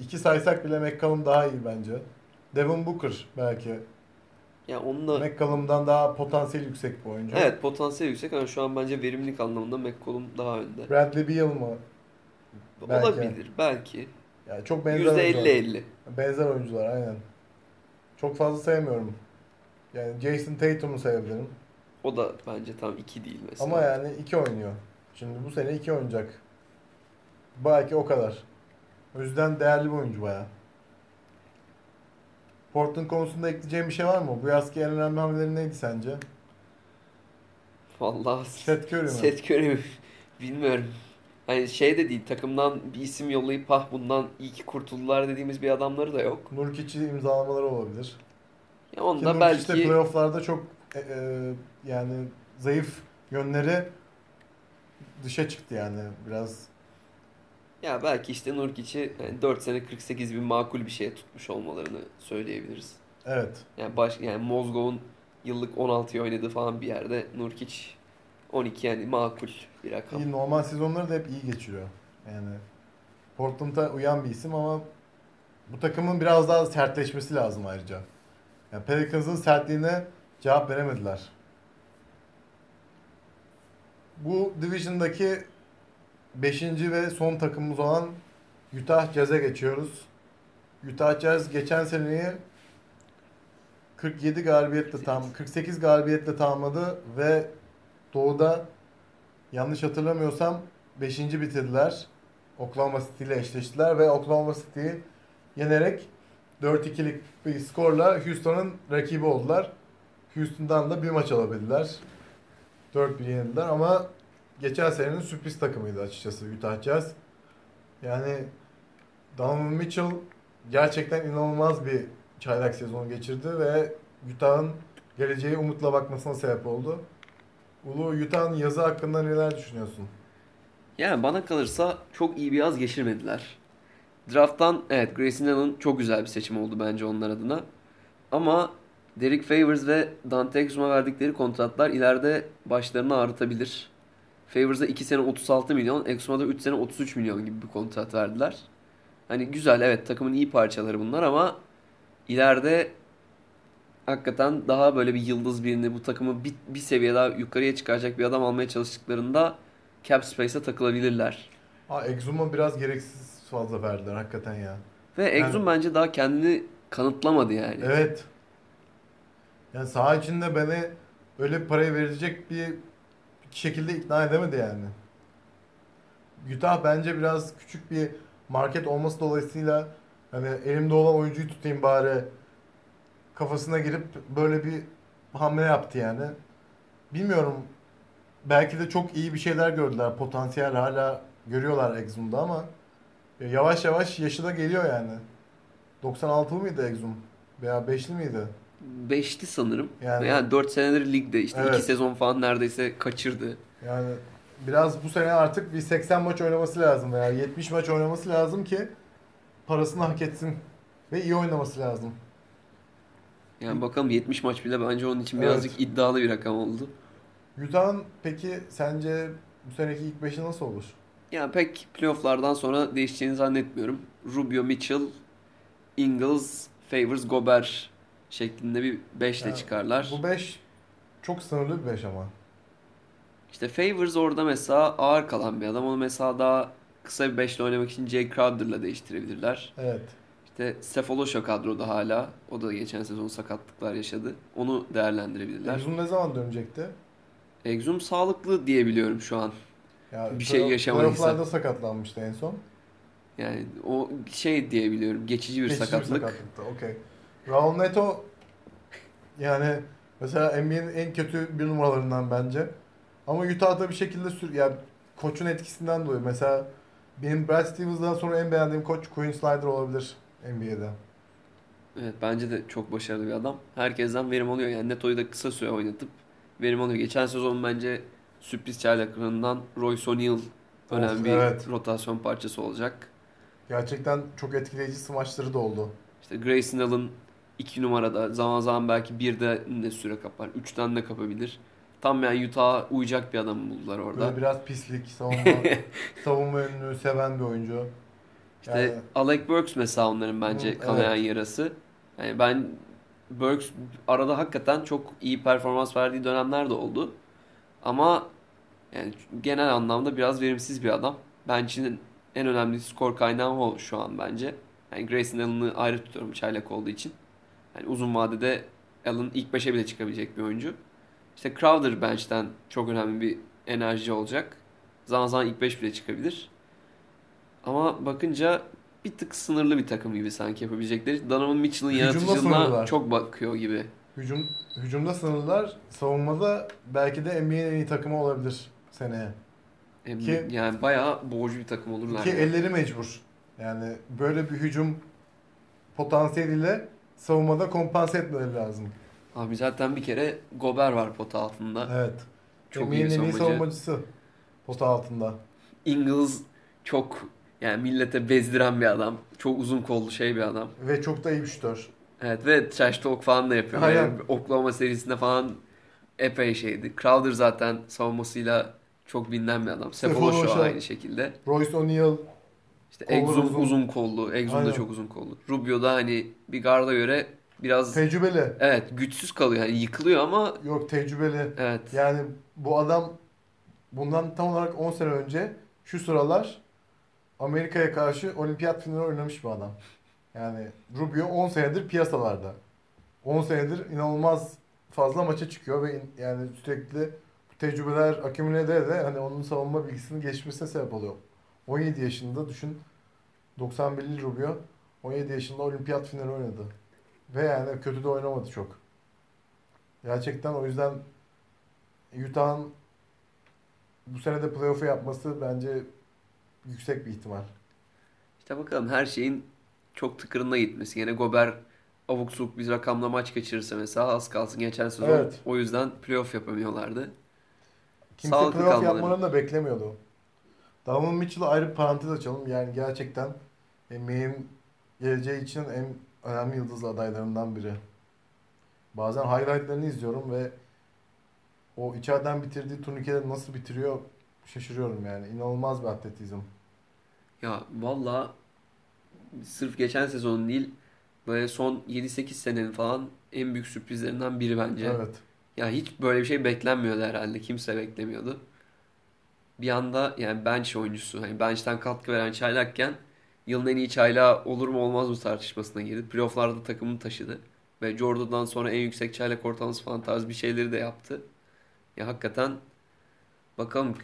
2 saysak bile McCollum daha iyi bence. Devin Booker belki. Ya onun da McCollum'dan daha potansiyel yüksek bir oyuncu. evet potansiyel yüksek ama şu an bence verimlilik anlamında McCollum daha önde. Bradley Beal mı? Belki. Olabilir belki. Yani çok benzer oyuncular. %50-50. Benzer oyuncular aynen. Çok fazla sayamıyorum. Yani Jason Tatum'u sayabilirim. O da bence tam 2 değil mesela. Ama yani iki oynuyor. Şimdi bu sene iki oynayacak. Belki o kadar. O yüzden değerli bir oyuncu baya. Portland konusunda ekleyeceğim bir şey var mı? Bu yazki en önemli hamleleri neydi sence? Vallahi Seth Curry mi? Seth Curry mi? Bilmiyorum. Hani şey de değil takımdan bir isim yollayıp ah bundan iyi ki kurtuldular dediğimiz bir adamları da yok. Nurkic'i imzalamaları olabilir. Ya Ki onda Nurkic belki de playofflarda çok e, e, yani zayıf yönleri dışa çıktı yani biraz. ya belki işte Nurkic'i yani 4 sene 48 bin makul bir şeye tutmuş olmalarını söyleyebiliriz. Evet. Yani baş yani Mozgov'un yıllık 16'ya oynadığı falan bir yerde Nurkic 12 yani makul bir rakam. İyi, normal sezonları da hep iyi geçiyor. Yani Portland'a uyan bir isim ama bu takımın biraz daha sertleşmesi lazım ayrıca. Yani Pelicans'ın sertliğine cevap veremediler. Bu Division'daki 5. ve son takımımız olan Utah Jazz'e geçiyoruz. Utah Jazz geçen seneyi 47 galibiyetle tam 48 galibiyetle tamamladı ve Doğu'da yanlış hatırlamıyorsam 5. bitirdiler. Oklahoma City ile eşleştiler ve Oklahoma City'yi yenerek 4-2'lik bir skorla Houston'ın rakibi oldular. Houston'dan da bir maç alabildiler. 4-1 yenildiler ama geçen senenin sürpriz takımıydı açıkçası Utah Jazz. Yani Donovan Mitchell gerçekten inanılmaz bir çaylak sezonu geçirdi ve Utah'ın geleceğe umutla bakmasına sebep oldu. Ulu Utah'ın yazı hakkında neler düşünüyorsun? Yani bana kalırsa çok iyi bir yaz geçirmediler. Draft'tan evet Grayson Allen çok güzel bir seçim oldu bence onlar adına. Ama Derek Favors ve Dante Exum'a verdikleri kontratlar ileride başlarını ağrıtabilir. Favors'a 2 sene 36 milyon, Exum'a da 3 sene 33 milyon gibi bir kontrat verdiler. Hani güzel evet takımın iyi parçaları bunlar ama ileride hakikaten daha böyle bir yıldız birini bu takımı bir, bir seviye daha yukarıya çıkaracak bir adam almaya çalıştıklarında cap space'e takılabilirler. Ha Exum'a biraz gereksiz fazla verdiler hakikaten ya. Ve Exum bence daha kendini kanıtlamadı yani. Evet. Yani saha içinde beni öyle parayı verecek bir şekilde ikna edemedi yani. Utah bence biraz küçük bir market olması dolayısıyla hani elimde olan oyuncuyu tutayım bari kafasına girip böyle bir hamle yaptı yani. Bilmiyorum. Belki de çok iyi bir şeyler gördüler. Potansiyel hala görüyorlar Exum'da ama yavaş yavaş yaşı da geliyor yani. 96 mıydı Exum? Veya 5'li miydi? Beşti sanırım. Yani- Yani, 4 senedir ligde işte Evet. 2 sezon falan neredeyse kaçırdı. Yani biraz bu sene artık bir 80 maç oynaması lazım veya 70 maç oynaması lazım ki parasını hak etsin ve iyi oynaması lazım. Yani bakalım 70 maç bile bence onun için Evet. birazcık iddialı bir rakam oldu. Utah'ın peki sence bu seneki ilk beşi nasıl olur? Yani pek playofflardan sonra değişeceğini zannetmiyorum. Rubio, Mitchell, Ingles, Favors, Gobert şeklinde bir 5 ile Yani çıkarlar. Bu 5 çok sınırlı bir 5 ama. İşte Favors orada mesela ağır kalan bir adam. Onu mesela daha kısa bir 5 ile oynamak için Jay Crowder'la değiştirebilirler. Evet. İşte Sefolosha kadroda hala. O da geçen sezon sakatlıklar yaşadı. Onu değerlendirebilirler. Exum ne zaman dönecekti? Exum sağlıklı diyebiliyorum şu an. Ya, Bir şey yaşamadıysa. Playoff'larda sakatlanmıştı en son. Yani o şey diyebiliyorum. Geçici bir Geçici sakatlık. sakatlıkta. Okey. Raul Neto yani mesela NBA'nin en kötü bir numaralarından bence. Ama Utah'da bir şekilde sür ya koçun etkisinden dolayı mesela benim Brad Stevens'dan sonra en beğendiğim koç Quinn Snyder olabilir NBA'de. Evet bence de çok başarılı bir adam. Herkesten verim alıyor. Yani Neto'yu da kısa süre oynatıp verim alıyor. Geçen sezon bence sürpriz çaylaklarından Royce O'Neal önemli bir evet. rotasyon parçası olacak. Gerçekten çok etkileyici smaçları da oldu. İşte Grayson Allen 2 numarada zaman zaman belki 1'de de süre kapar. 3'ten de kapabilir. Tam yani Utah'a uyacak bir adam buldular orada. Böyle biraz pislik, savunma, (laughs) savunma yönünü seven bir oyuncu. İşte Yani- Alec Burks mesela onların bence Hı, kanayan yarası. Yani ben Burks arada hakikaten çok iyi performans verdiği dönemler de oldu. Ama yani genel anlamda biraz verimsiz bir adam. Bench'in en önemli skor kaynağı o şu an bence. Yani Grayson Allen'ı ayrı tutuyorum çaylak olduğu için. Yani uzun vadede Allen ilk 5'e bile çıkabilecek bir oyuncu. İşte Crowder bench'ten çok önemli bir enerji olacak. Zaman zaman ilk 5 bile çıkabilir. Ama bakınca bir tık sınırlı bir takım gibi sanki yapabilecekleri. Donovan Mitchell'ın yaratıcılığına sınırlılar. çok bakıyor gibi. hücum hücumda sınırlar, savunmada belki de NBA'nin en iyi takımı olabilir seneye. Hem- Ki- yani bayağı boğucu bir takım olurlar. Ki yani. elleri mecbur. Yani böyle bir hücum potansiyeliyle savunmada kompanse etmeleri lazım. Abi zaten bir kere Gober var pota altında. Evet. Çok iyi NBA'nin bir en iyi savunmacı. savunmacısı pota altında. Ingles çok yani millete bezdiren bir adam. Çok uzun kollu şey bir adam. Ve çok da iyi bir şutör. Evet ve trash talk falan da yapıyor. Aynen. Yani Oklahoma serisinde falan epey şeydi. Crowder zaten savunmasıyla çok bilinen bir adam. Sefolosho aynı şekilde. Royce O'Neal İşte Exum uzun. uzun. kollu. Exum da çok uzun kollu. Rubio da hani bir garda göre biraz tecrübeli. evet güçsüz kalıyor. Yani yıkılıyor ama Yok tecrübeli. evet. Yani bu adam bundan tam olarak 10 sene önce şu sıralar Amerika'ya karşı olimpiyat finali oynamış bir adam. Yani Rubio 10 senedir piyasalarda. 10 senedir inanılmaz fazla maça çıkıyor ve yani sürekli tecrübeler akümüle ede de hani onun savunma bilgisinin geçmesine sebep oluyor. 17 yaşında düşün 91'li Rubio 17 yaşında olimpiyat finali oynadı. Ve yani kötü de oynamadı çok. Gerçekten o yüzden Utah'ın bu sene de playoff'u yapması bence yüksek bir ihtimal. İşte bakalım her şeyin çok tıkırında gitmesi. Yine Gober abuk subuk bir rakamla maç kaçırırsa mesela az kalsın geçen sezon. Evet. O yüzden playoff yapamıyorlardı. Kimse Sağlıklı playoff kalmaları. yapmalarını da beklemiyordu. Donovan Mitchell'a ayrı bir parantez açalım. Yani gerçekten NBA'in geleceği için en önemli yıldız adaylarından biri. Bazen highlightlarını izliyorum ve o içeriden bitirdiği turnikeleri nasıl bitiriyor şaşırıyorum yani. İnanılmaz bir atletizm. Ya valla sırf geçen sezon değil böyle son 7-8 senenin falan en büyük sürprizlerinden biri bence. Evet. Ya hiç böyle bir şey beklenmiyordu herhalde. Kimse beklemiyordu. Bir anda yani bench oyuncusu, hani bench'ten katkı veren çaylakken yılın en iyi çaylağı olur mu olmaz mı tartışmasına girdi. Playoff'larda takımını taşıdı. Ve Jordan'dan sonra en yüksek çaylak ortalaması falan tarz bir şeyleri de yaptı. Ya hakikaten bakalım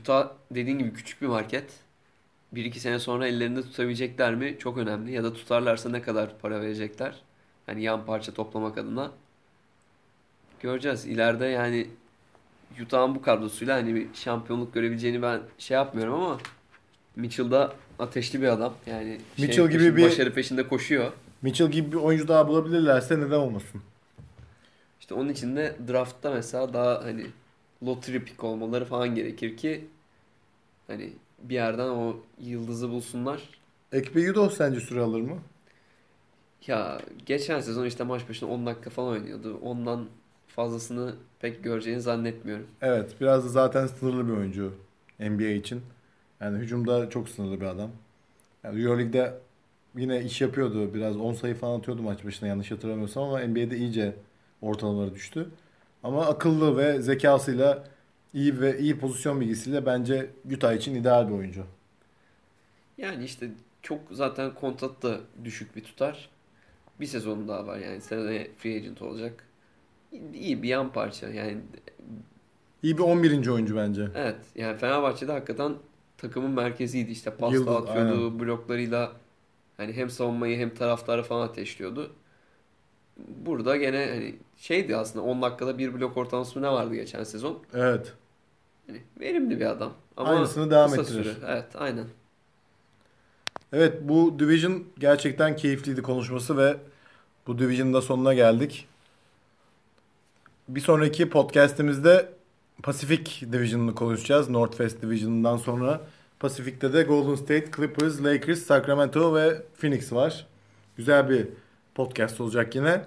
Utah dediğin gibi küçük bir market. Bir iki sene sonra ellerinde tutabilecekler mi? Çok önemli. Ya da tutarlarsa ne kadar para verecekler? Hani yan parça toplamak adına. Göreceğiz. İleride yani Utah'ın bu kadrosuyla hani bir şampiyonluk görebileceğini ben şey yapmıyorum ama Mitchell da ateşli bir adam. Yani şey Mitchell gibi peşin- bir- başarı peşinde koşuyor. Mitchell gibi bir oyuncu daha bulabilirlerse neden olmasın? İşte onun için de draftta mesela daha hani lottery pick olmaları falan gerekir ki hani bir yerden o yıldızı bulsunlar. Ekpe Yudo sence süre alır mı? Ya geçen sezon işte maç başına 10 dakika falan oynuyordu. Ondan fazlasını pek göreceğini zannetmiyorum. Evet, biraz da zaten sınırlı bir oyuncu NBA için. Yani hücumda çok sınırlı bir adam. Yani Euroleague'de yine iş yapıyordu. Biraz 10 sayı falan atıyordu maç başına yanlış hatırlamıyorsam ama NBA'de iyice ortalamaları düştü. Ama akıllı ve zekasıyla iyi ve iyi pozisyon bilgisiyle bence Utah için ideal bir oyuncu. Yani işte çok zaten kontrat da düşük bir tutar. Bir sezonu daha var yani seneye free agent olacak. İyi bir yan parça yani İyi bir 11. oyuncu bence. evet yani Fenerbahçe'de hakikaten takımın merkeziydi işte pas Yıldız, dağıtıyordu bloklarıyla hani hem savunmayı hem taraftarı falan ateşliyordu. Burada gene hani şeydi aslında 10 dakikada bir blok ortalaması ne vardı geçen sezon. Evet. Yani verimli bir adam ama Aynısını devam ettirir. süre. Evet aynen. Evet bu Division gerçekten keyifliydi konuşması ve bu Division'ın da sonuna geldik. Bir sonraki podcast'imizde Pacific Division'ını konuşacağız. Northwest Division'dan sonra Pacific'te de Golden State, Clippers, Lakers, Sacramento ve Phoenix var. Güzel bir podcast olacak yine.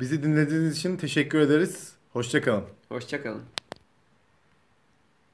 Bizi dinlediğiniz için teşekkür ederiz. Hoşçakalın. Hoşçakalın.